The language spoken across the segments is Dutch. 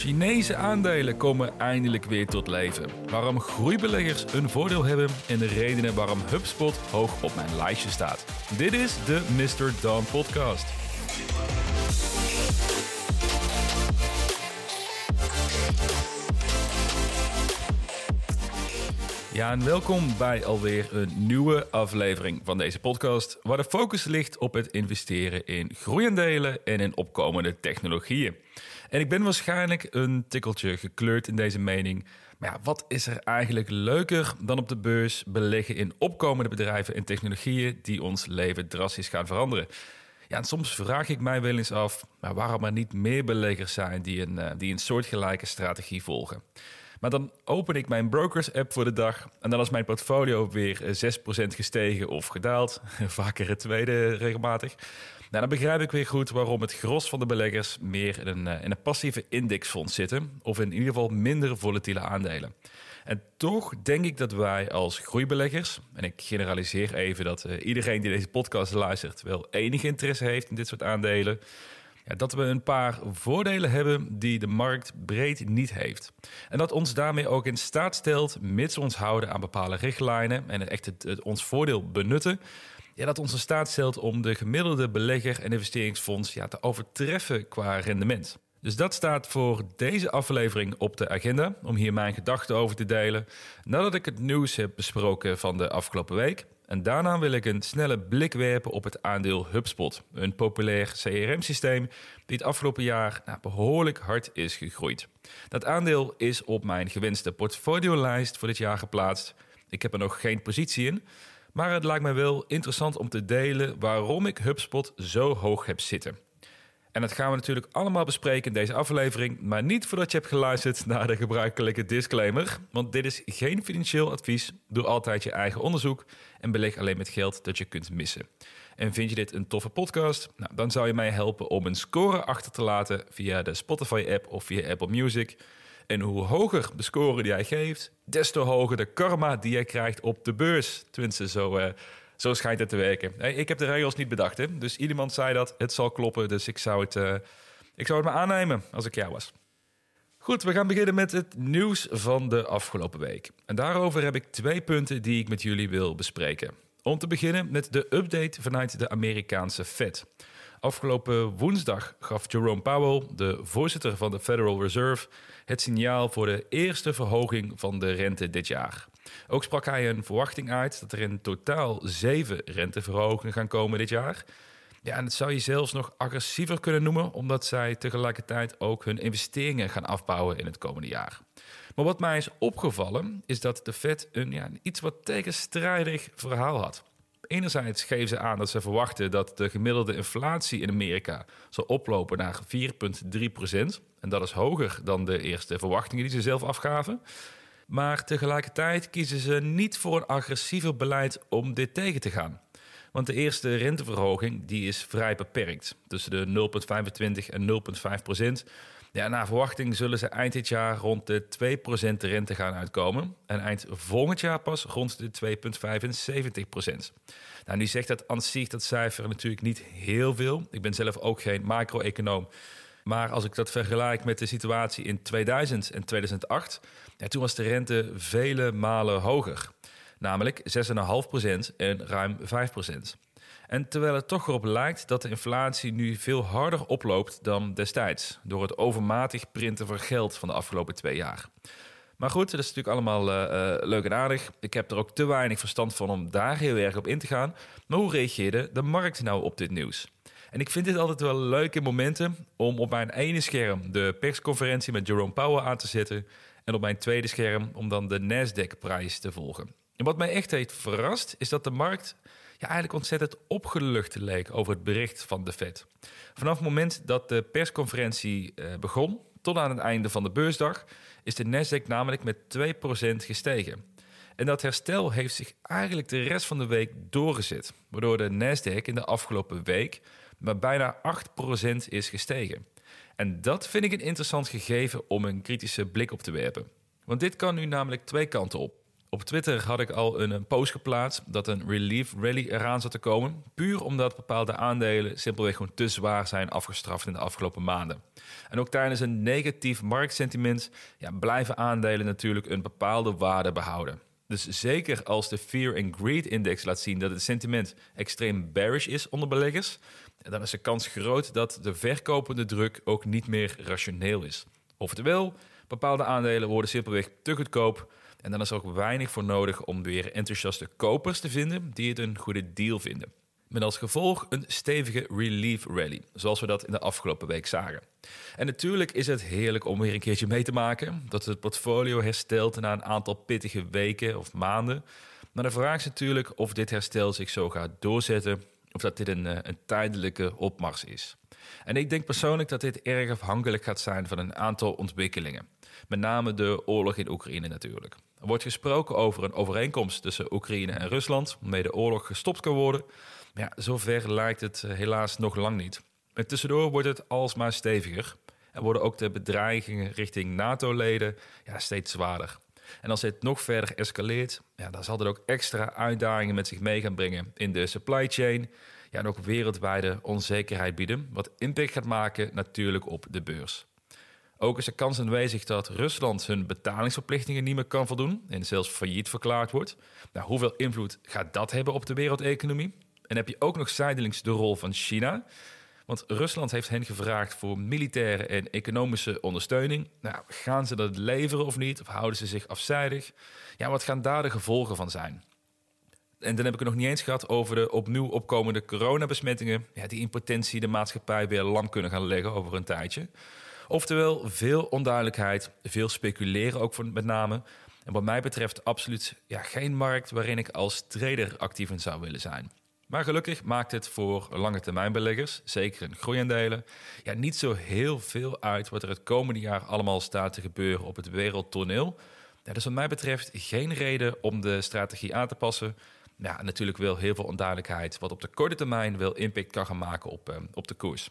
Chinese aandelen komen eindelijk weer tot leven. Waarom groeibeleggers een voordeel hebben en de redenen waarom HubSpot hoog op mijn lijstje staat. Dit is de Mr. Dawn Podcast. Ja, en welkom bij alweer een nieuwe aflevering van deze podcast, waar de focus ligt op het investeren in groeiendelen en in opkomende technologieën. En ik ben waarschijnlijk een tikkeltje gekleurd in deze mening. Maar ja, wat is er eigenlijk leuker dan op de beurs beleggen in opkomende bedrijven en technologieën die ons leven drastisch gaan veranderen? Ja, en soms vraag ik mij wel eens af maar waarom er niet meer beleggers zijn die een, eh, die een soortgelijke strategie volgen. Maar dan open ik mijn brokers-app voor de dag en dan is mijn portfolio weer 6% gestegen of gedaald. Vaker het tweede regelmatig. Nou, dan begrijp ik weer goed waarom het gros van de beleggers meer in een, eh, in een passieve indexfonds zitten, of in ieder geval minder volatiele aandelen. En toch denk ik dat wij als groeibeleggers, en ik generaliseer even dat uh, iedereen die deze podcast luistert wel enig interesse heeft in dit soort aandelen, ja, dat we een paar voordelen hebben die de markt breed niet heeft. En dat ons daarmee ook in staat stelt, mits ons houden aan bepaalde richtlijnen en echt het, ons voordeel benutten, ja, dat ons in staat stelt om de gemiddelde belegger en investeringsfonds ja, te overtreffen qua rendement. Dus dat staat voor deze aflevering op de agenda om hier mijn gedachten over te delen. Nadat ik het nieuws heb besproken van de afgelopen week. En daarna wil ik een snelle blik werpen op het aandeel HubSpot, een populair CRM-systeem die het afgelopen jaar nou, behoorlijk hard is gegroeid. Dat aandeel is op mijn gewenste portfoliolijst voor dit jaar geplaatst. Ik heb er nog geen positie in, maar het lijkt mij wel interessant om te delen waarom ik HubSpot zo hoog heb zitten. En dat gaan we natuurlijk allemaal bespreken in deze aflevering, maar niet voordat je hebt geluisterd naar de gebruikelijke disclaimer. Want dit is geen financieel advies. Doe altijd je eigen onderzoek en beleg alleen met geld dat je kunt missen. En vind je dit een toffe podcast? Nou, dan zou je mij helpen om een score achter te laten via de Spotify-app of via Apple Music. En hoe hoger de score die jij geeft, des te hoger de karma die jij krijgt op de beurs. Tenminste, zo, uh, zo schijnt het te werken. ik heb de regels niet bedacht, hè? dus iemand zei dat het zal kloppen. Dus ik zou het, uh, ik zou het maar aannemen als ik jou was. Goed, we gaan beginnen met het nieuws van de afgelopen week. En daarover heb ik twee punten die ik met jullie wil bespreken. Om te beginnen met de update vanuit de Amerikaanse Fed. Afgelopen woensdag gaf Jerome Powell, de voorzitter van de Federal Reserve, het signaal voor de eerste verhoging van de rente dit jaar. Ook sprak hij een verwachting uit dat er in totaal zeven renteverhogingen gaan komen dit jaar. Ja, en dat zou je zelfs nog agressiever kunnen noemen, omdat zij tegelijkertijd ook hun investeringen gaan afbouwen in het komende jaar. Maar wat mij is opgevallen, is dat de Fed een, ja, iets wat tegenstrijdig verhaal had. Enerzijds geven ze aan dat ze verwachten dat de gemiddelde inflatie in Amerika zal oplopen naar 4,3 procent. En dat is hoger dan de eerste verwachtingen die ze zelf afgaven. Maar tegelijkertijd kiezen ze niet voor een agressiever beleid om dit tegen te gaan. Want de eerste renteverhoging die is vrij beperkt, tussen de 0,25 en 0,5 procent. Ja, naar verwachting zullen ze eind dit jaar rond de 2% rente gaan uitkomen. En eind volgend jaar pas rond de 2,75%. Nou, nu zegt dat aan dat cijfer natuurlijk niet heel veel. Ik ben zelf ook geen macro-econoom. Maar als ik dat vergelijk met de situatie in 2000 en 2008, ja, toen was de rente vele malen hoger. Namelijk 6,5% en ruim 5%. En terwijl het toch erop lijkt dat de inflatie nu veel harder oploopt dan destijds, door het overmatig printen van geld van de afgelopen twee jaar. Maar goed, dat is natuurlijk allemaal uh, leuk en aardig. Ik heb er ook te weinig verstand van om daar heel erg op in te gaan. Maar hoe reageerde de markt nou op dit nieuws? En ik vind dit altijd wel leuke momenten om op mijn ene scherm de persconferentie met Jerome Powell aan te zetten. En op mijn tweede scherm om dan de Nasdaq-prijs te volgen. En wat mij echt heeft verrast, is dat de markt ja, eigenlijk ontzettend opgelucht leek over het bericht van de Fed. Vanaf het moment dat de persconferentie eh, begon, tot aan het einde van de beursdag, is de Nasdaq namelijk met 2% gestegen. En dat herstel heeft zich eigenlijk de rest van de week doorgezet, waardoor de Nasdaq in de afgelopen week met bijna 8% is gestegen. En dat vind ik een interessant gegeven om een kritische blik op te werpen. Want dit kan nu namelijk twee kanten op. Op Twitter had ik al een, post geplaatst dat een relief rally eraan zat te komen. Puur omdat bepaalde aandelen simpelweg gewoon te zwaar zijn afgestraft in de afgelopen maanden. En ook tijdens een negatief marktsentiment ja, blijven aandelen natuurlijk een bepaalde waarde behouden. Dus zeker als de Fear and Greed Index laat zien dat het sentiment extreem bearish is onder beleggers, dan is de kans groot dat de verkopende druk ook niet meer rationeel is. Oftewel, bepaalde aandelen worden simpelweg te goedkoop en dan is er ook weinig voor nodig om weer enthousiaste kopers te vinden die het een goede deal vinden. Met als gevolg een stevige relief rally, zoals we dat in de afgelopen week zagen. En natuurlijk is het heerlijk om weer een keertje mee te maken dat het portfolio herstelt na een aantal pittige weken of maanden. Maar de vraag is natuurlijk of dit herstel zich zo gaat doorzetten of dat dit een, eh, een tijdelijke opmars is. En ik denk persoonlijk dat dit erg afhankelijk gaat zijn van een aantal ontwikkelingen. Met name de oorlog in Oekraïne natuurlijk. Er wordt gesproken over een overeenkomst tussen Oekraïne en Rusland, waarmee de oorlog gestopt kan worden. Maar ja, zover lijkt het eh, helaas nog lang niet. En tussendoor wordt het alsmaar steviger. En worden ook de bedreigingen richting NATO-leden ja, steeds zwaarder. En als dit nog verder escaleert, ja, dan zal dit ook extra uitdagingen met zich mee gaan brengen in de supply chain. Ja, en ook wereldwijde onzekerheid bieden, wat impact gaat maken natuurlijk op de beurs. Ook is de kans aanwezig dat Rusland hun betalingsverplichtingen niet meer kan voldoen en zelfs failliet verklaard wordt. Nou, hoeveel invloed gaat dat hebben op de wereldeconomie? En heb je ook nog zijdelings de rol van China. Want Rusland heeft hen gevraagd voor militaire en economische ondersteuning. Nou, gaan ze dat leveren of niet? Of houden ze zich afzijdig? Ja, wat gaan daar de gevolgen van zijn? En dan heb ik het nog niet eens gehad over de opnieuw opkomende coronabesmettingen. Ja, die in potentie de maatschappij weer lam kunnen gaan leggen over een tijdje. Oftewel, veel onduidelijkheid, veel speculeren ook voor, met name. En wat mij betreft absoluut ja, geen markt waarin ik als trader actief in zou willen zijn. Maar gelukkig maakt het voor lange termijn beleggers, zeker in groeiaandelen, ja, niet zo heel veel uit wat er het komende jaar allemaal staat te gebeuren op het wereldtoneel. Ja, dus wat mij betreft geen reden om de strategie aan te passen. Ja, natuurlijk wel heel veel onduidelijkheid wat op de korte termijn wel impact kan gaan maken op, uh, op de koers.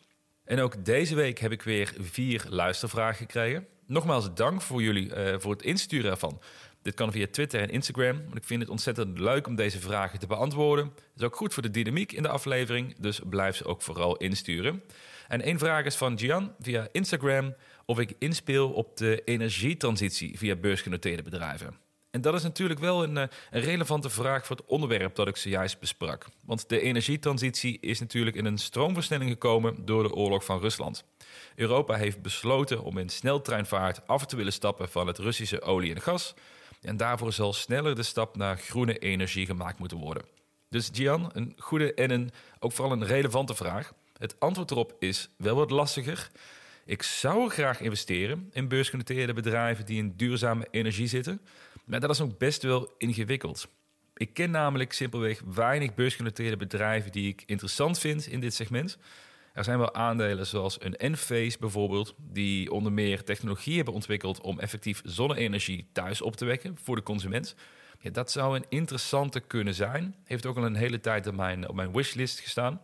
En ook deze week heb ik weer vier luistervragen gekregen. Nogmaals dank voor jullie uh, voor het insturen ervan. Dit kan via Twitter en Instagram. Want ik vind het ontzettend leuk om deze vragen te beantwoorden. Het is ook goed voor de dynamiek in de aflevering, dus blijf ze ook vooral insturen. En één vraag is van Gian via Instagram of ik inspeel op de energietransitie via beursgenoteerde bedrijven. En dat is natuurlijk wel een, eh, een, relevante vraag voor het onderwerp dat ik zojuist besprak. Want de energietransitie is natuurlijk in een stroomversnelling gekomen door de oorlog van Rusland. Europa heeft besloten om in sneltreinvaart af te willen stappen van het Russische olie en gas. En daarvoor zal sneller de stap naar groene energie gemaakt moeten worden. Dus Gian, een goede en een, ook vooral een relevante vraag. Het antwoord erop is wel wat lastiger. Ik zou graag investeren in beursgenoteerde bedrijven die in duurzame energie zitten. Maar dat is ook best wel ingewikkeld. Ik ken namelijk simpelweg weinig beursgenoteerde bedrijven die ik interessant vind in dit segment. Er zijn wel aandelen zoals een Enphase bijvoorbeeld, die onder meer technologie hebben ontwikkeld om effectief zonne-energie thuis op te wekken voor de consument. Ja, dat zou een interessante kunnen zijn. Heeft ook al een hele tijd op mijn, op mijn wishlist gestaan.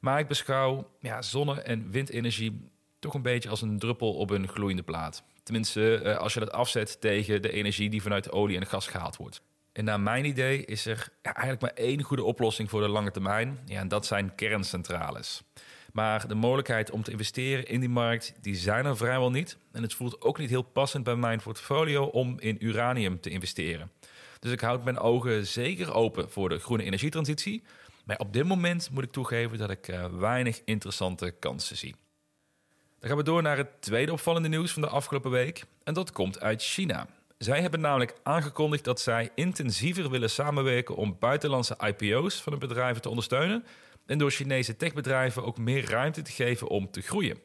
Maar ik beschouw ja, zonne- en windenergie toch een beetje als een druppel op een gloeiende plaat. Tenminste, eh, als je dat afzet tegen de energie die vanuit de olie en gas gehaald wordt. En naar mijn idee is er eigenlijk maar één goede oplossing voor de lange termijn. Ja, en dat zijn kerncentrales. Maar de mogelijkheid om te investeren in die markt, die zijn er vrijwel niet. En het voelt ook niet heel passend bij mijn portfolio om in uranium te investeren. Dus ik houd mijn ogen zeker open voor de groene energietransitie. Maar op dit moment moet ik toegeven dat ik uh, weinig interessante kansen zie. Dan gaan we door naar het tweede opvallende nieuws van de afgelopen week. En dat komt uit China. Zij hebben namelijk aangekondigd dat zij intensiever willen samenwerken om buitenlandse IPO's van hun bedrijven te ondersteunen en door Chinese techbedrijven ook meer ruimte te geven om te groeien.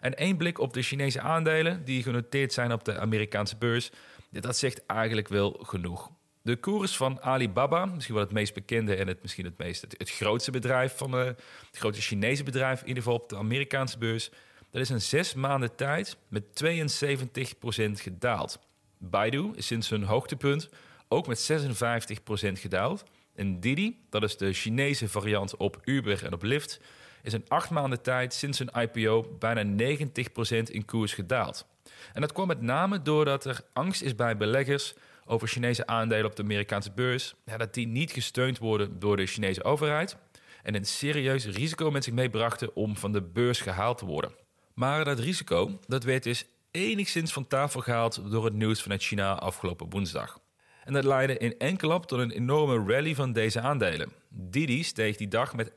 En één blik op de Chinese aandelen die genoteerd zijn op de Amerikaanse beurs, dat zegt eigenlijk wel genoeg. De koers van Alibaba, misschien wel het meest bekende en het, misschien het, meest, het, grootste bedrijf van uh, het grote Chinese bedrijf, in ieder geval op de Amerikaanse beurs, dat is in zes maanden tijd met 72% gedaald. Baidu is sinds hun hoogtepunt ook met 56% gedaald. En Didi, dat is de Chinese variant op Uber en op Lyft, is in acht maanden tijd sinds hun IPO bijna 90% in koers gedaald. En dat kwam met name doordat er angst is bij beleggers over Chinese aandelen op de Amerikaanse beurs, ja, dat die niet gesteund worden door de Chinese overheid en een serieus risico met zich meebrachten om van de beurs gehaald te worden. Maar dat risico, dat werd dus enigszins van tafel gehaald door het nieuws vanuit China afgelopen woensdag. En dat leidde in enkel op tot een enorme rally van deze aandelen. Didi steeg die dag met 41%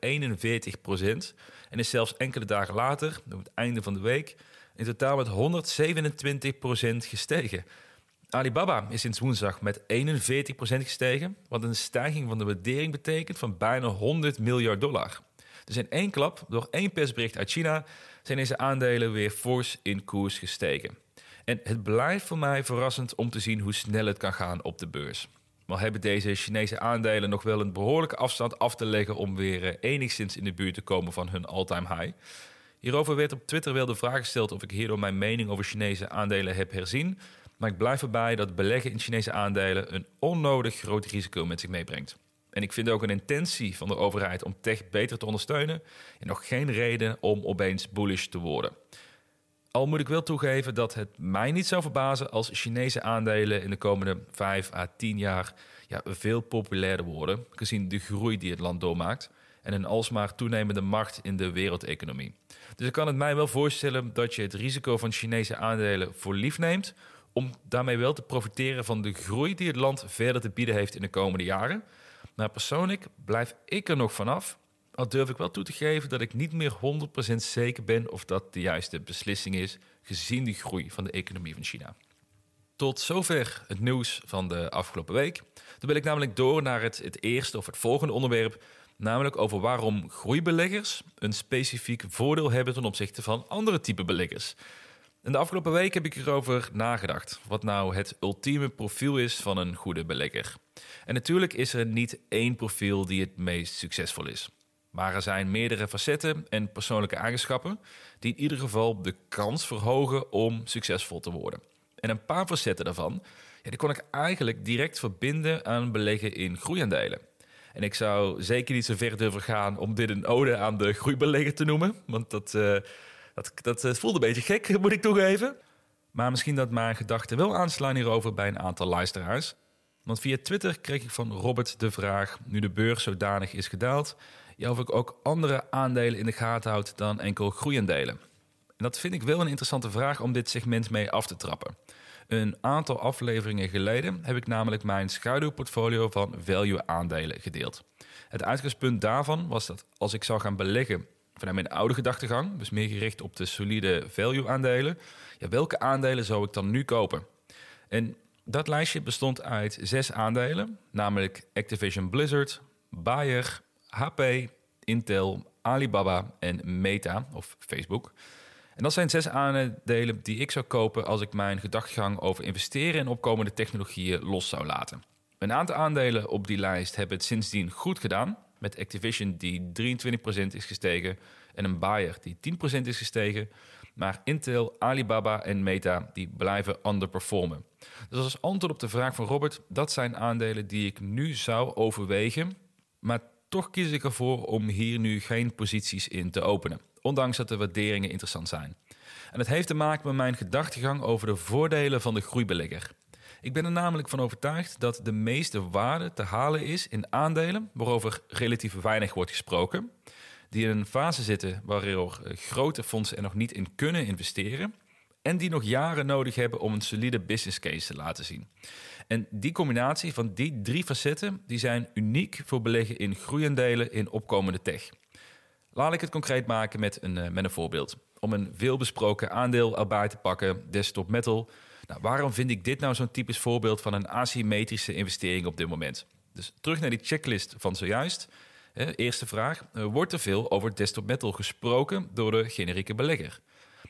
en is zelfs enkele dagen later, op het einde van de week, in totaal met 127% gestegen. Alibaba is sinds woensdag met 41% gestegen, wat een stijging van de waardering betekent van bijna 100 miljard dollar. Dus in één klap, door één persbericht uit China, zijn deze aandelen weer fors in koers gestegen. En het blijft voor mij verrassend om te zien hoe snel het kan gaan op de beurs. Maar hebben deze Chinese aandelen nog wel een behoorlijke afstand af te leggen om weer eh, enigszins in de buurt te komen van hun all-time high. Hierover werd op Twitter wel de vraag gesteld of ik hierdoor mijn mening over Chinese aandelen heb herzien. Maar ik blijf erbij dat beleggen in Chinese aandelen een onnodig groot risico met zich meebrengt. En ik vind ook een intentie van de overheid om tech beter te ondersteunen en nog geen reden om opeens bullish te worden. Al moet ik wel toegeven dat het mij niet zou verbazen als Chinese aandelen in de komende 5 à 10 jaar ja, veel populairder worden, gezien de groei die het land doormaakt en een alsmaar toenemende macht in de wereldeconomie. Dus ik kan het mij wel voorstellen dat je het risico van Chinese aandelen voor lief neemt, om daarmee wel te profiteren van de groei die het land verder te bieden heeft in de komende jaren. Maar persoonlijk blijf ik er nog vanaf al durf ik wel toe te geven dat ik niet meer 100% zeker ben of dat de juiste beslissing is, gezien de groei van de economie van China. Tot zover het nieuws van de afgelopen week. Dan wil ik namelijk door naar het, het eerste of het volgende onderwerp, namelijk over waarom groeibeleggers een specifiek voordeel hebben ten opzichte van andere type beleggers. En de afgelopen week heb ik erover nagedacht, wat nou het ultieme profiel is van een goede belegger. En natuurlijk is er niet één profiel die het meest succesvol is. Maar er zijn meerdere facetten en persoonlijke eigenschappen die in ieder geval de kans verhogen om succesvol te worden. En een paar facetten daarvan, ja, die kon ik eigenlijk direct verbinden aan beleggen in groeiaandelen. En ik zou zeker niet zo ver durven gaan om dit een ode aan de groeibelegger te noemen, want dat, uh, dat, dat eh, voelde een beetje gek, moet ik toegeven. Maar misschien dat mijn gedachten wel aanslaan hierover bij een aantal luisteraars. Want via Twitter kreeg ik van Robert de vraag, nu de beurs zodanig is gedaald, of ik ook andere aandelen in de gaten houd dan enkel groeiendelen. En dat vind ik wel een interessante vraag om dit segment mee af te trappen. Een aantal afleveringen geleden heb ik namelijk mijn schaduwportfolio van value aandelen gedeeld. Het uitgangspunt daarvan was dat als ik zou gaan beleggen vanuit mijn oude gedachtegang, dus meer gericht op de solide value aandelen, ja, welke aandelen zou ik dan nu kopen? En dat lijstje bestond uit zes aandelen, namelijk Activision Blizzard, Bayer, HP, Intel, Alibaba en Meta of Facebook. En dat zijn zes aandelen die ik zou kopen als ik mijn gedachtegang over investeren in opkomende technologieën los zou laten. Een aantal aandelen op die lijst hebben het sindsdien goed gedaan. Met Activision die 23% is gestegen en een Bayer die 10% is gestegen. Maar Intel, Alibaba en Meta die blijven underperformen. Dus als antwoord op de vraag van Robert, dat zijn aandelen die ik nu zou overwegen. Maar toch kies ik ervoor om hier nu geen posities in te openen, ondanks dat de waarderingen interessant zijn. En het heeft te maken met mijn gedachtegang over de voordelen van de groeibelegger. Ik ben er namelijk van overtuigd dat de meeste waarde te halen is in aandelen waarover relatief weinig wordt gesproken, die in een fase zitten waarin grote fondsen er nog niet in kunnen investeren en die nog jaren nodig hebben om een solide business case te laten zien. En die combinatie van die drie facetten die zijn uniek voor beleggen in groeiendelen in opkomende tech. Laat ik het concreet maken met een, eh, met een voorbeeld. Om een veelbesproken aandeel erbij te pakken, Desktop Metal. Nou, waarom vind ik dit nou zo'n typisch voorbeeld van een asymmetrische investering op dit moment? Dus terug naar die checklist van zojuist. eerste vraag: eh, wordt er veel over Desktop Metal gesproken door de generieke belegger?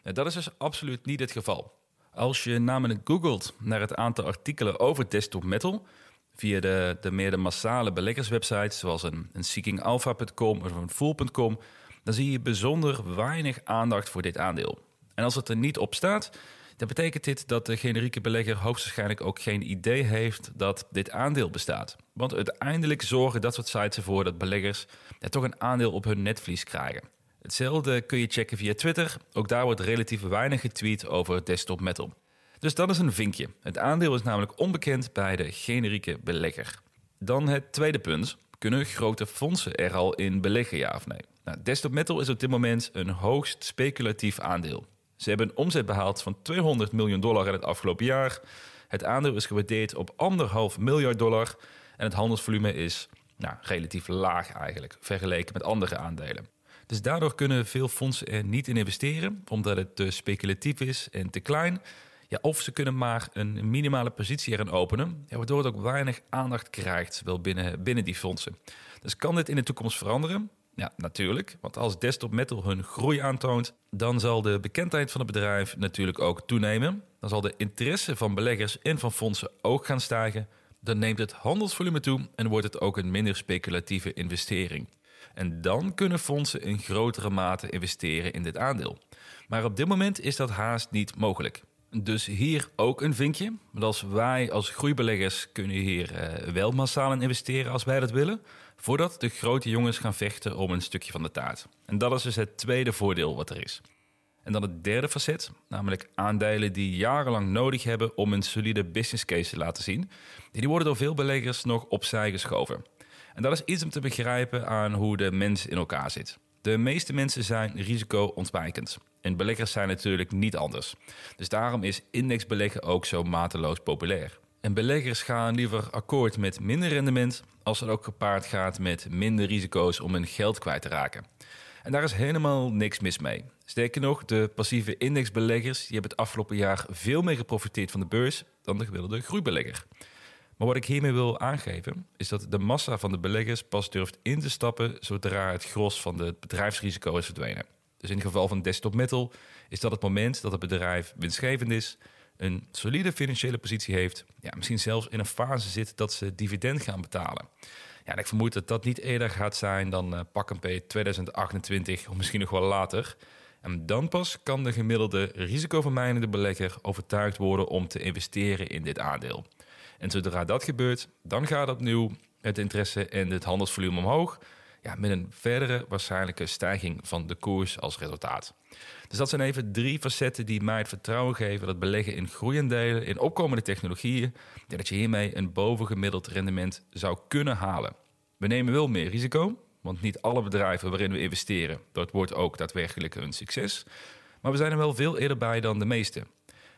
Nou, dat is dus absoluut niet het geval. Als je namelijk googelt naar het aantal artikelen over desktop metal via de, de meer massale beleggerswebsites zoals een, een seekingalpha.com of een fool.com, dan zie je bijzonder weinig aandacht voor dit aandeel. En als het er niet op staat, dan betekent dit dat de generieke belegger hoogstwaarschijnlijk ook geen idee heeft dat dit aandeel bestaat. Want uiteindelijk zorgen dat soort sites ervoor dat beleggers er toch een aandeel op hun netvlies krijgen. Hetzelfde kun je checken via Twitter. Ook daar wordt relatief weinig getweet over desktop metal. Dus dat is een vinkje. Het aandeel is namelijk onbekend bij de generieke belegger. Dan het tweede punt. Kunnen grote fondsen er al in beleggen, ja of nee? Nou, Desktop Metal is op dit moment een hoogst speculatief aandeel. Ze hebben een omzet behaald van 200 miljoen dollar in het afgelopen jaar. Het aandeel is gewaardeerd op anderhalf miljard dollar. En het handelsvolume is nou, relatief laag eigenlijk, vergeleken met andere aandelen. Dus daardoor kunnen veel fondsen er niet in investeren, omdat het te speculatief is en te klein. Ja, of ze kunnen maar een minimale positie erin openen, waardoor het ook weinig aandacht krijgt, wel binnen, binnen die fondsen. Dus kan dit in de toekomst veranderen? Ja, natuurlijk. Want als Desktop Metal hun groei aantoont, dan zal de bekendheid van het bedrijf natuurlijk ook toenemen. Dan zal de interesse van beleggers en van fondsen ook gaan stijgen. Dan neemt het handelsvolume toe en wordt het ook een minder speculatieve investering. En dan kunnen fondsen in grotere mate investeren in dit aandeel. Maar op dit moment is dat haast niet mogelijk. Dus hier ook een vinkje. Want als wij als groeibeleggers kunnen hier uh, wel massaal in investeren als wij dat willen. Voordat de grote jongens gaan vechten om een stukje van de taart. En dat is dus het tweede voordeel wat er is. En dan het derde facet, namelijk aandelen die jarenlang nodig hebben om een solide business case te laten zien. Die worden door veel beleggers nog opzij geschoven. En dat is iets om te begrijpen aan hoe de mens in elkaar zit. De meeste mensen zijn risico-ontwijkend. En beleggers zijn natuurlijk niet anders. Dus daarom is indexbeleggen ook zo mateloos populair. En beleggers gaan liever akkoord met minder rendement als het ook gepaard gaat met minder risico's om hun geld kwijt te raken. En daar is helemaal niks mis mee. Sterker nog, de passieve indexbeleggers die hebben het afgelopen jaar veel meer geprofiteerd van de beurs dan de gewilde groeibelegger. Maar wat ik hiermee wil aangeven, is dat de massa van de beleggers pas durft in te stappen zodra het gros van het bedrijfsrisico is verdwenen. Dus in het geval van Desktop Metal is dat het moment dat het bedrijf winstgevend is, een solide financiële positie heeft, ja, misschien zelfs in een fase zit dat ze dividend gaan betalen. Ja, ik vermoed dat dat niet eerder gaat zijn dan uh, pak P 2028 of misschien nog wel later. En dan pas kan de gemiddelde risicovermijdende belegger overtuigd worden om te investeren in dit aandeel. En zodra dat gebeurt, dan gaat opnieuw het interesse en het handelsvolume omhoog. Ja, met een verdere waarschijnlijke stijging van de koers als resultaat. Dus dat zijn even drie facetten die mij het vertrouwen geven dat beleggen in groeiendelen, in opkomende technologieën, dat je hiermee een bovengemiddeld rendement zou kunnen halen. We nemen wel meer risico, want niet alle bedrijven waarin we investeren, dat wordt ook daadwerkelijk een succes. Maar we zijn er wel veel eerder bij dan de meeste.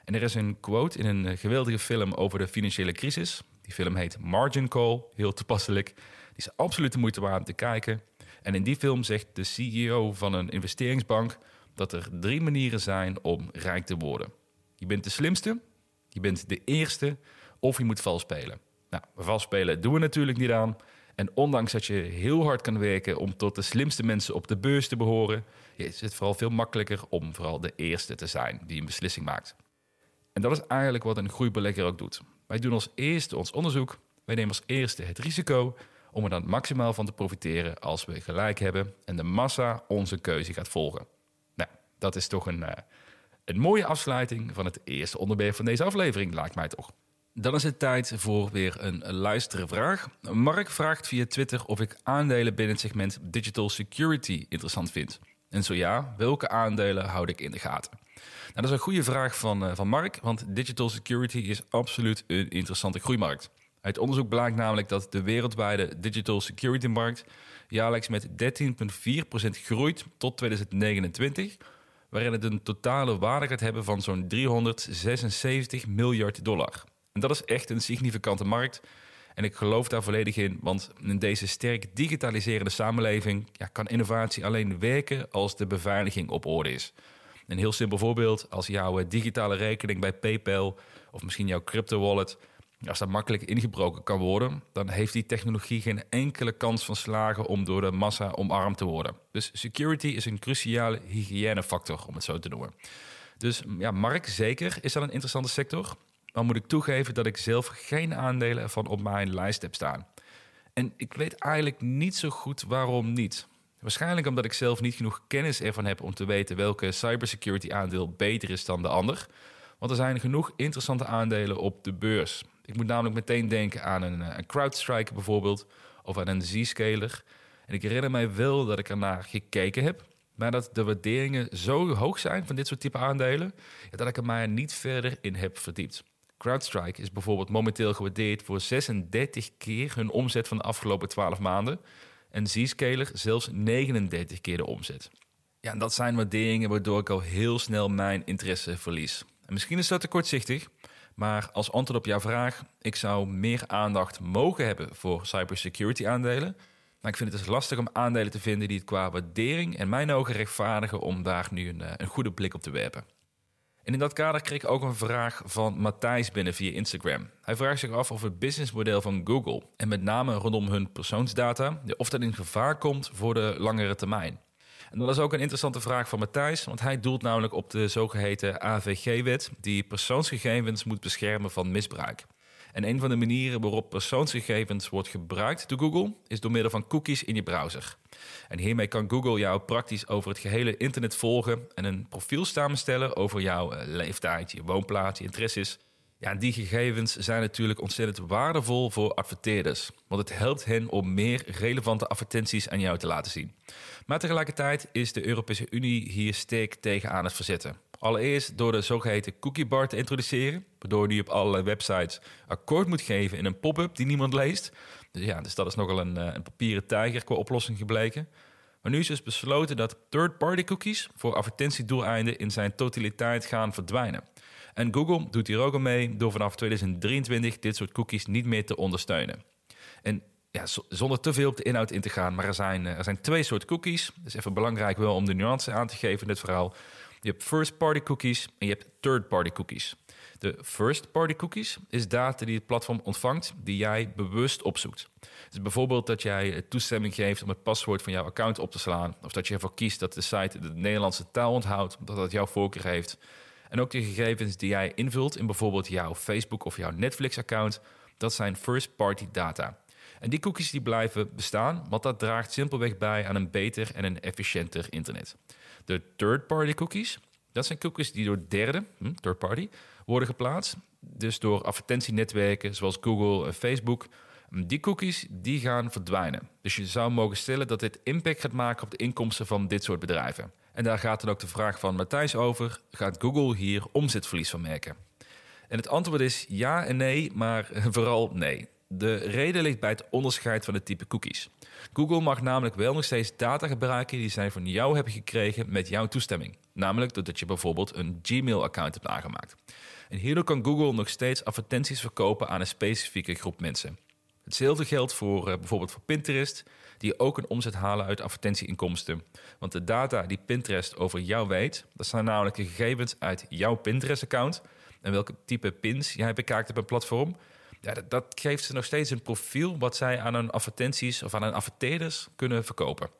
En er is een quote in een geweldige film over de financiële crisis. Die film heet Margin Call, heel toepasselijk. Die is absoluut de moeite waard om te kijken. En in die film zegt de CEO van een investeringsbank dat er drie manieren zijn om rijk te worden. Je bent de slimste, je bent de eerste of je moet vals spelen. Nou, vals spelen doen we natuurlijk niet aan. En ondanks dat je heel hard kan werken om tot de slimste mensen op de beurs te behoren, is het vooral veel makkelijker om vooral de eerste te zijn die een beslissing maakt. En dat is eigenlijk wat een groeibelegger ook doet. Wij doen als eerste ons onderzoek, wij nemen als eerste het risico om er dan maximaal van te profiteren als we gelijk hebben en de massa onze keuze gaat volgen. Nou, dat is toch een, uh, een mooie afsluiting van het eerste onderwerp van deze aflevering, lijkt mij toch. Dan is het tijd voor weer een luistervraag. Mark vraagt via Twitter of ik aandelen binnen het segment Digital Security interessant vind. En zo ja, welke aandelen houd ik in de gaten? Nou, dat is een goede vraag van, uh, van Mark, want digital security is absoluut een interessante groeimarkt. Uit onderzoek blijkt namelijk dat de wereldwijde digital security markt jaarlijks met 13,4% groeit tot 2029, waarin het een totale waarde gaat hebben van zo'n 376 miljard dollar. En dat is echt een significante markt. En ik geloof daar volledig in, want in deze sterk digitaliserende samenleving ja, kan innovatie alleen werken als de beveiliging op orde is. Een heel simpel voorbeeld, als jouw eh, digitale rekening bij PayPal of misschien jouw crypto wallet, als dat makkelijk ingebroken kan worden, dan heeft die technologie geen enkele kans van slagen om door de massa omarmd te worden. Dus security is een cruciale hygiënefactor, om het zo te noemen. Dus ja, Mark, zeker is dat een interessante sector. Maar moet ik toegeven dat ik zelf geen aandelen ervan op mijn lijst heb staan. En ik weet eigenlijk niet zo goed waarom niet. Waarschijnlijk omdat ik zelf niet genoeg kennis ervan heb om te weten welke cybersecurity aandeel beter is dan de ander. Want er zijn genoeg interessante aandelen op de beurs. Ik moet namelijk meteen denken aan een, eh, CrowdStrike bijvoorbeeld, of aan een Z-scaler. En ik herinner mij wel dat ik ernaar gekeken heb. maar dat de waarderingen zo hoog zijn van dit soort type aandelen, dat ik er maar niet verder in heb verdiept. CrowdStrike is bijvoorbeeld momenteel gewaardeerd voor 36 keer hun omzet van de afgelopen 12 maanden. En Zscaler zelfs 39 keer de omzet. Ja, dat zijn waarderingen waardoor ik al heel snel mijn interesse verlies. En misschien is dat te kortzichtig, maar als antwoord op jouw vraag, ik zou meer aandacht mogen hebben voor cybersecurity aandelen. Maar ik vind het dus lastig om aandelen te vinden die het qua waardering en mijn ogen rechtvaardigen om daar nu een, eh, een goede blik op te werpen. En in dat kader kreeg ik ook een vraag van Matthijs binnen via Instagram. Hij vraagt zich af of het businessmodel van Google, en met name rondom hun persoonsdata, of dat in gevaar komt voor de langere termijn. En dat is ook een interessante vraag van Matthijs, want hij doelt namelijk op de zogeheten AVG-wet, die persoonsgegevens moet beschermen van misbruik. En een van de manieren waarop persoonsgegevens wordt gebruikt door Google is door middel van cookies in je browser. En hiermee kan Google jou praktisch over het gehele internet volgen en een profiel samenstellen over jouw eh, leeftijd, je woonplaats, je interesses. Ja, die gegevens zijn natuurlijk ontzettend waardevol voor adverteerders, want het helpt hen om meer relevante advertenties aan jou te laten zien. Maar tegelijkertijd is de Europese Unie hier sterk tegen aan het verzetten. Allereerst door de zogeheten cookie bar te introduceren, waardoor je op allerlei websites akkoord moet geven in een pop-up die niemand leest. Dus ja, dus dat is nogal een, eh, een papieren tijger qua oplossing gebleken. Maar nu is dus besloten dat third-party cookies voor advertentiedoeleinden in zijn totaliteit gaan verdwijnen. En Google doet hier ook al mee door vanaf 2023 dit soort cookies niet meer te ondersteunen. En ja, zonder te veel op de inhoud in te gaan, maar er zijn, eh, er zijn twee soorten cookies. Dat is even belangrijk wel om de nuance aan te geven in dit verhaal. Je hebt first-party cookies en je hebt third-party cookies. De first-party cookies is data die het platform ontvangt, die jij bewust opzoekt. Dus bijvoorbeeld dat jij toestemming geeft om het paswoord van jouw account op te slaan, of dat je ervoor kiest dat de site de Nederlandse taal onthoudt, omdat dat jouw voorkeur heeft. En ook de gegevens die jij invult in bijvoorbeeld jouw Facebook of jouw Netflix-account, dat zijn first-party data. En die cookies die blijven bestaan, want dat draagt simpelweg bij aan een beter en een efficiënter internet. De third-party cookies, dat zijn cookies die door derden, hm, third party, worden geplaatst. Dus door advertentienetwerken zoals Google en Facebook. Die cookies die gaan verdwijnen. Dus je zou mogen stellen dat dit impact gaat maken op de inkomsten van dit soort bedrijven. En daar gaat dan ook de vraag van Matthijs over: gaat Google hier omzetverlies van merken? En het antwoord is ja en nee, maar vooral nee. De reden ligt bij het onderscheid van het type cookies. Google mag namelijk wel nog steeds data gebruiken die zij van jou hebben gekregen met jouw toestemming. Namelijk doordat je bijvoorbeeld een Gmail-account hebt aangemaakt. En hierdoor kan Google nog steeds advertenties verkopen aan een specifieke groep mensen. Hetzelfde geldt voor uh, bijvoorbeeld voor Pinterest, die ook een omzet halen uit advertentieinkomsten. Want de data die Pinterest over jou weet, dat zijn namelijk de gegevens uit jouw Pinterest-account en welke type pins jij bekijkt op een platform ja, dat, geeft ze nog steeds een profiel wat zij aan hun advertenties of aan hun adverteerders kunnen verkopen.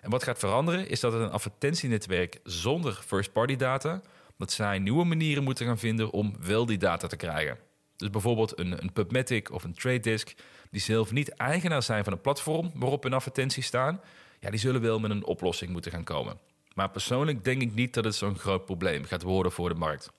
En wat gaat veranderen is dat het een advertentienetwerk zonder first-party data, dat zij nieuwe manieren moeten gaan vinden om wel die data te krijgen. Dus bijvoorbeeld een, een PubMatic of een Trade Desk, die zelf niet eigenaar zijn van een platform waarop hun advertenties staan, ja, die zullen wel met een oplossing moeten gaan komen. Maar persoonlijk denk ik niet dat het zo'n groot probleem gaat worden voor de markt.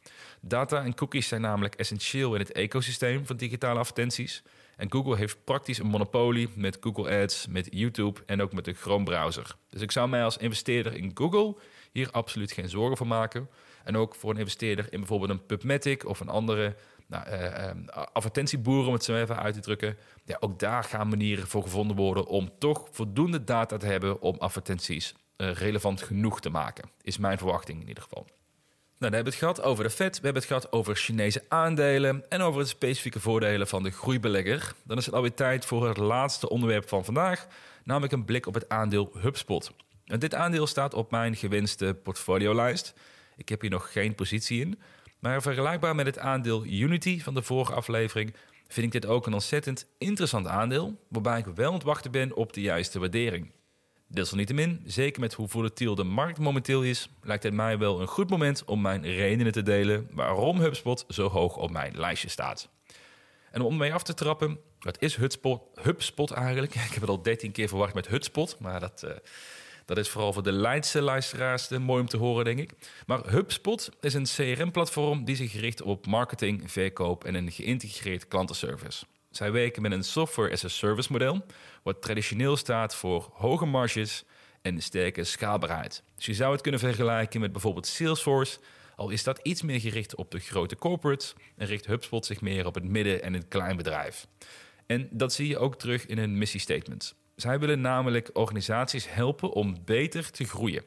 Data en cookies zijn namelijk essentieel in het ecosysteem van digitale advertenties. En Google heeft praktisch een monopolie met Google Ads, met YouTube en ook met de Chrome browser. Dus ik zou mij als investeerder in Google hier absoluut geen zorgen voor maken. En ook voor een investeerder in bijvoorbeeld een PubMatic of een andere nou, uh, advertentieboer, om het zo even uit te drukken. Ja, ook daar gaan manieren voor gevonden worden om toch voldoende data te hebben om advertenties relevant genoeg te maken. Is mijn verwachting in ieder geval. Nou, dan hebben we het gehad over de Fed, we hebben het gehad over Chinese aandelen en over de specifieke voordelen van de groeibelegger. Dan is het alweer tijd voor het laatste onderwerp van vandaag, namelijk een blik op het aandeel HubSpot. En dit aandeel staat op mijn gewenste portfoliolijst. Ik heb hier nog geen positie in, maar vergelijkbaar met het aandeel Unity van de vorige aflevering vind ik dit ook een ontzettend interessant aandeel, waarbij ik wel aan het wachten ben op de juiste waardering. Desalniettemin, zeker met hoe volatiel de markt momenteel is, lijkt het mij wel een goed moment om mijn redenen te delen waarom HubSpot zo hoog op mijn lijstje staat. En om mee af te trappen, wat is HubSpot, HubSpot eigenlijk? Ik heb het al 13 keer verwacht met HubSpot, maar dat, uh, dat is vooral voor de Leidse luisteraars mooi om te horen, denk ik. Maar HubSpot is een CRM-platform die zich richt op marketing, verkoop en een geïntegreerd klantenservice. Zij werken met een software as a service model, wat traditioneel staat voor hoge marges en sterke schaalbaarheid. Dus je zou het kunnen vergelijken met bijvoorbeeld Salesforce, al is dat iets meer gericht op de grote corporates en richt HubSpot zich meer op het midden- en het kleinbedrijf. En dat zie je ook terug in hun missiestatement. Zij willen namelijk organisaties helpen om beter te groeien.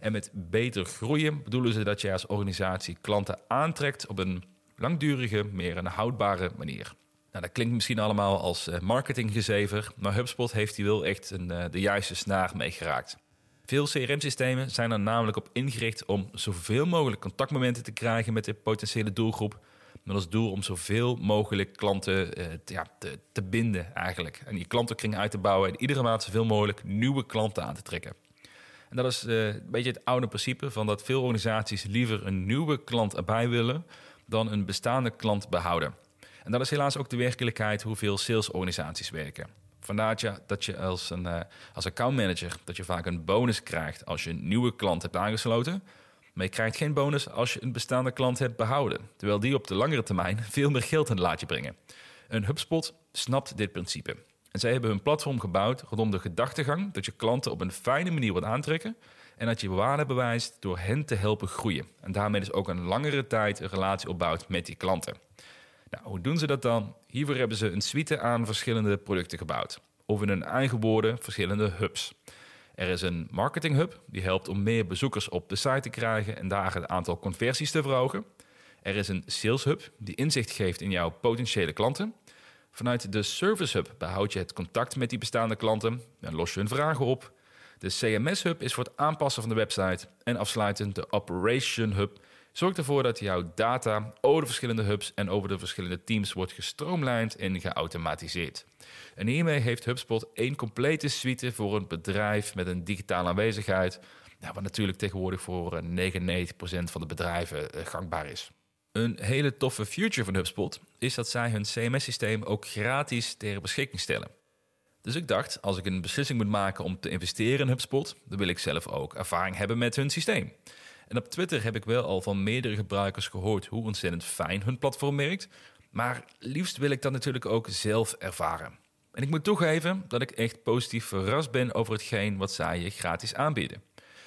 En met beter groeien bedoelen ze dat je als organisatie klanten aantrekt op een langdurige, meer een houdbare manier. Nou, dat klinkt misschien allemaal als eh, marketinggezever, maar HubSpot heeft hier wel echt een, eh, de juiste snaar mee geraakt. Veel CRM-systemen zijn er namelijk op ingericht om zoveel mogelijk contactmomenten te krijgen met de potentiële doelgroep. Met als doel om zoveel mogelijk klanten eh, te, ja, te, te, binden eigenlijk. En die klantenkring uit te bouwen en iedere maand zoveel mogelijk nieuwe klanten aan te trekken. En dat is een beetje het oude principe van dat veel organisaties liever een nieuwe klant erbij willen dan een bestaande klant behouden. En dat is helaas ook de werkelijkheid hoeveel salesorganisaties werken. Vandaar dat je, als, een, uh, als accountmanager dat je vaak een bonus krijgt als je een nieuwe klant hebt aangesloten. Maar je krijgt geen bonus als je een bestaande klant hebt behouden. Terwijl die op de langere termijn veel meer geld in het laadje brengen. Een HubSpot snapt dit principe. En zij hebben hun platform gebouwd rondom de gedachtegang dat je klanten op een fijne manier wilt aantrekken. En dat je waarde bewijst door hen te helpen groeien. En daarmee dus ook een langere tijd een relatie opbouwt met die klanten. Nou, hoe doen ze dat dan? Hiervoor hebben ze een suite aan verschillende producten gebouwd. Of in hun eigen woorden verschillende hubs. Er is een marketing hub die helpt om meer bezoekers op de site te krijgen en daar het aantal conversies te verhogen. Er is een sales hub die inzicht geeft in jouw potentiële klanten. Vanuit de Service Hub behoud je het contact met die bestaande klanten en los je hun vragen op. De CMS Hub is voor het aanpassen van de website. En afsluitend de Operation Hub zorgt ervoor dat jouw data over de verschillende hubs en over de verschillende teams wordt gestroomlijnd en geautomatiseerd. En hiermee heeft HubSpot één complete suite voor een bedrijf met een digitale aanwezigheid, nou, wat natuurlijk tegenwoordig voor 99% van de bedrijven eh, gangbaar is. Een hele toffe future van HubSpot is dat zij hun CMS-systeem ook gratis ter beschikking stellen. Dus ik dacht, als ik een beslissing moet maken om te investeren in HubSpot, dan wil ik zelf ook ervaring hebben met hun systeem. En op Twitter heb ik wel al van meerdere gebruikers gehoord hoe ontzettend fijn hun platform werkt. Maar liefst wil ik dat natuurlijk ook zelf ervaren. En ik moet toegeven dat ik echt positief verrast ben over hetgeen wat zij je gratis aanbieden.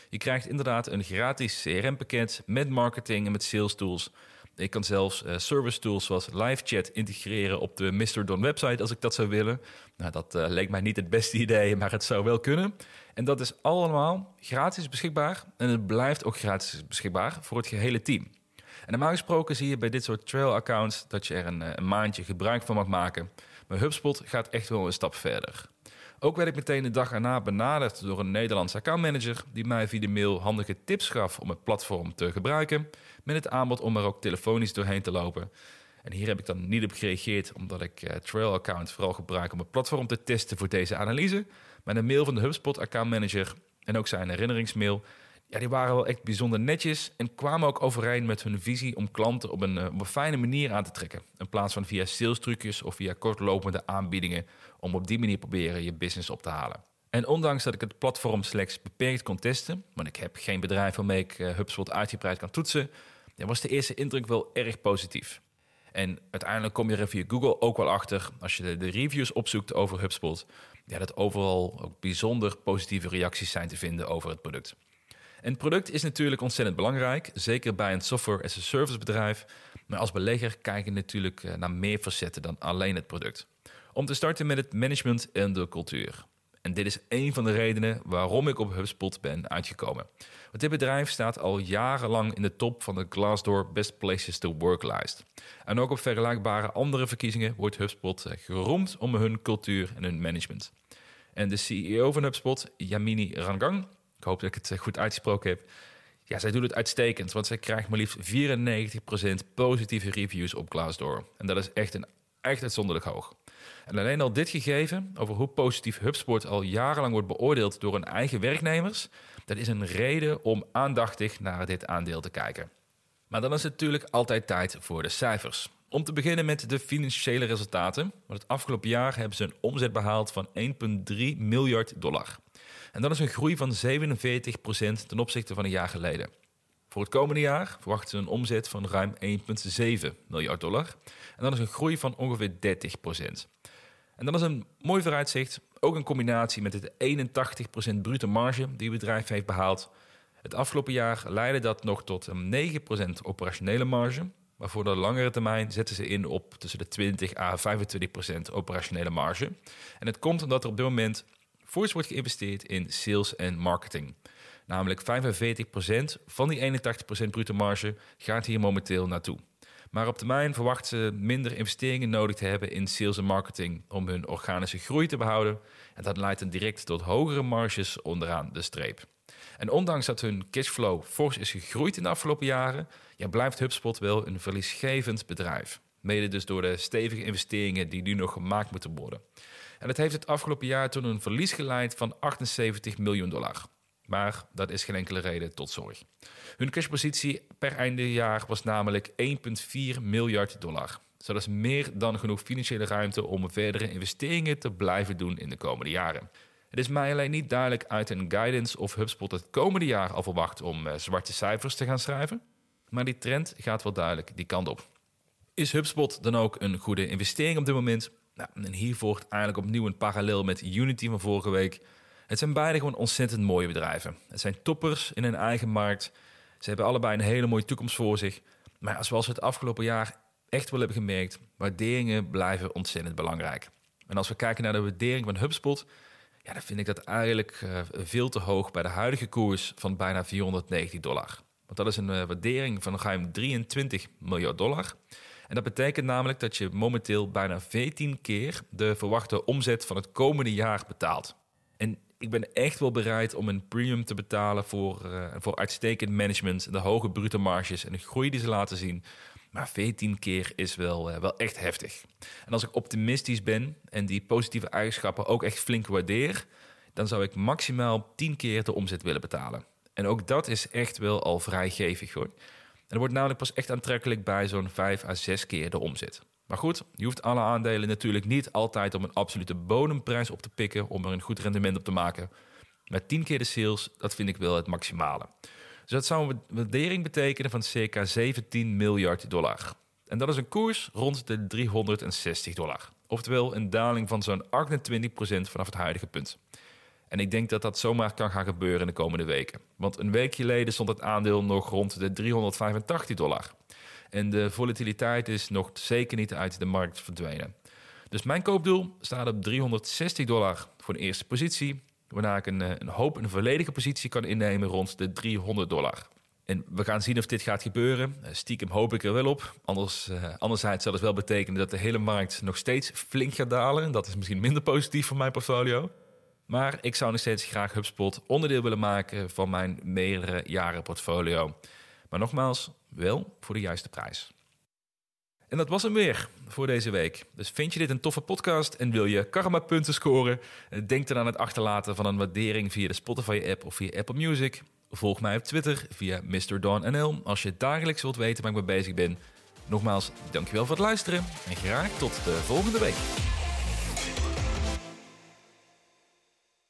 Je krijgt inderdaad een gratis CRM-pakket met marketing en met sales tools. Ik kan zelfs uh, service tools zoals live chat integreren op de Mr. Don website als ik dat zou willen. Nou, dat uh, leek mij niet het beste idee, maar het zou wel kunnen. En dat is allemaal gratis beschikbaar en het blijft ook gratis beschikbaar voor het gehele team. En normaal gesproken zie je bij dit soort trail-accounts dat je er een, eh, een maandje gebruik van mag maken. Maar HubSpot gaat echt wel een stap verder. Ook werd ik meteen de dag erna benaderd door een Nederlandse accountmanager die mij via de mail handige tips gaf om het platform te gebruiken, met het aanbod om er ook telefonisch doorheen te lopen. En hier heb ik dan niet op gereageerd, omdat ik uh, Trail Account vooral gebruik om het platform te testen voor deze analyse. Maar de mail van de HubSpot accountmanager en ook zijn herinneringsmail, ja, die waren wel echt bijzonder netjes en kwamen ook overeen met hun visie om klanten op een, uh, op een fijne manier aan te trekken. In plaats van via sales trucjes of via kortlopende aanbiedingen om op die manier proberen je business op te halen. En ondanks dat ik het platform slechts beperkt kon testen, want ik heb geen bedrijf waarmee ik uh, HubSpot uitgebreid kan toetsen, was de eerste indruk wel erg positief. En uiteindelijk kom je er via Google ook wel achter, als je de reviews opzoekt over HubSpot, ja, dat overal ook bijzonder positieve reacties zijn te vinden over het product. En het product is natuurlijk ontzettend belangrijk, zeker bij een software as a service bedrijf. Maar als belegger kijk je natuurlijk eh, naar meer facetten dan alleen het product. Om te starten met het management en de cultuur. En dit is een van de redenen waarom ik op HubSpot ben uitgekomen. Want dit bedrijf staat al jarenlang in de top van de Glassdoor Best Places to Work lijst. En ook op vergelijkbare andere verkiezingen wordt HubSpot eh, geroemd om hun cultuur en hun management. En de CEO van HubSpot, Yamini Rangang, ik hoop dat ik het eh, goed uitgesproken heb. Ja, zij doet het uitstekend, want zij krijgt maar liefst 94% positieve reviews op Glassdoor. En dat is echt, een, echt uitzonderlijk hoog. En alleen al dit gegeven over hoe positief HubSpot al jarenlang wordt beoordeeld door hun eigen werknemers, dat is een reden om aandachtig naar dit aandeel te kijken. Maar dan is het natuurlijk altijd tijd voor de cijfers. Om te beginnen met de financiële resultaten. Want het afgelopen jaar hebben ze een omzet behaald van 1,3 miljard dollar. En dat is een groei van 47% ten opzichte van een jaar geleden. Voor het komende jaar verwachten ze een omzet van ruim 1,7 miljard dollar. En dat is een groei van ongeveer 30%. En dat is een mooi vooruitzicht, ook een combinatie met de 81% brute marge die het bedrijf heeft behaald. Het afgelopen jaar leidde dat nog tot een 9% operationele marge. Maar voor de langere termijn zetten ze in op tussen de 20 à 25% operationele marge. En het komt omdat er op dit moment fors wordt geïnvesteerd in sales en marketing. Namelijk 45% van die 81% bruto marge gaat hier momenteel naartoe. Maar op termijn verwachten ze minder investeringen nodig te hebben in sales en marketing om hun organische groei te behouden. En dat leidt dan direct tot hogere marges onderaan de streep. En ondanks dat hun cashflow fors is gegroeid in de afgelopen jaren, ja, blijft HubSpot wel een verliesgevend bedrijf. Mede dus door de stevige investeringen die nu nog gemaakt moeten worden. En dat heeft het afgelopen jaar tot een verlies geleid van 78 miljoen dollar. Maar dat is geen enkele reden tot zorg. Hun cashpositie per einde jaar was namelijk 1,4 miljard dollar. Dus dat is meer dan genoeg financiële ruimte om verdere investeringen te blijven doen in de komende jaren. Het is mij alleen niet duidelijk uit een guidance of HubSpot het komende jaar al verwacht om uh, zwarte cijfers te gaan schrijven. Maar die trend gaat wel duidelijk die kant op. Is HubSpot dan ook een goede investering op dit moment? Nou, en hier volgt eigenlijk opnieuw een parallel met Unity van vorige week. Het zijn beide gewoon ontzettend mooie bedrijven. Het zijn toppers in hun eigen markt. Ze hebben allebei een hele mooie toekomst voor zich. Maar zoals we het afgelopen jaar echt wel hebben gemerkt, waarderingen blijven ontzettend belangrijk. En als we kijken naar de waardering van HubSpot, ja, dan vind ik dat eigenlijk uh, veel te hoog bij de huidige koers van bijna 490 dollar. Want dat is een uh, waardering van ruim 23 miljard dollar. En dat betekent namelijk dat je momenteel bijna 14 keer de verwachte omzet van het komende jaar betaalt. Ik ben echt wel bereid om een premium te betalen voor, uh, voor uitstekend management, de hoge brute marges en de groei die ze laten zien. Maar 14 keer is wel, uh, wel echt heftig. En als ik optimistisch ben en die positieve eigenschappen ook echt flink waardeer, dan zou ik maximaal 10 keer de omzet willen betalen. En ook dat is echt wel al vrijgevig hoor. En wordt namelijk pas echt aantrekkelijk bij zo'n 5 à 6 keer de omzet. Maar goed, je hoeft alle aandelen natuurlijk niet altijd om een absolute bodemprijs op te pikken om er een goed rendement op te maken. Met 10 keer de sales, dat vind ik wel het maximale. Dus dat zou een waardering betekenen van circa 17 miljard dollar. En dat is een koers rond de 360 dollar. Oftewel een daling van zo'n 28% vanaf het huidige punt. En ik denk dat dat zomaar kan gaan gebeuren in de komende weken. Want een week geleden stond het aandeel nog rond de 385 dollar. En de volatiliteit is nog zeker niet uit de markt verdwenen. Dus mijn koopdoel staat op 360 dollar voor de eerste positie. Waarna ik een, eh, een hoop een volledige positie kan innemen rond de 300 dollar. En we gaan zien of dit gaat gebeuren. Eh, stiekem hoop ik er wel op. Anders, uh, anderzijds zal het wel betekenen dat de hele markt nog steeds flink gaat dalen. Dat is misschien minder positief voor mijn portfolio. Maar ik zou nog steeds graag HubSpot onderdeel willen maken van mijn meerdere jaren portfolio. Maar nogmaals, wel voor de juiste prijs. En dat was hem weer voor deze week. Dus vind je dit een toffe podcast en wil je karma-punten scoren? Denk dan aan het achterlaten van een waardering via de Spotify-app of via Apple Music. Volg mij op Twitter via MrDawnNL als je dagelijks wilt weten waar ik mee bezig ben. Nogmaals, dankjewel voor het luisteren en graag tot de volgende week.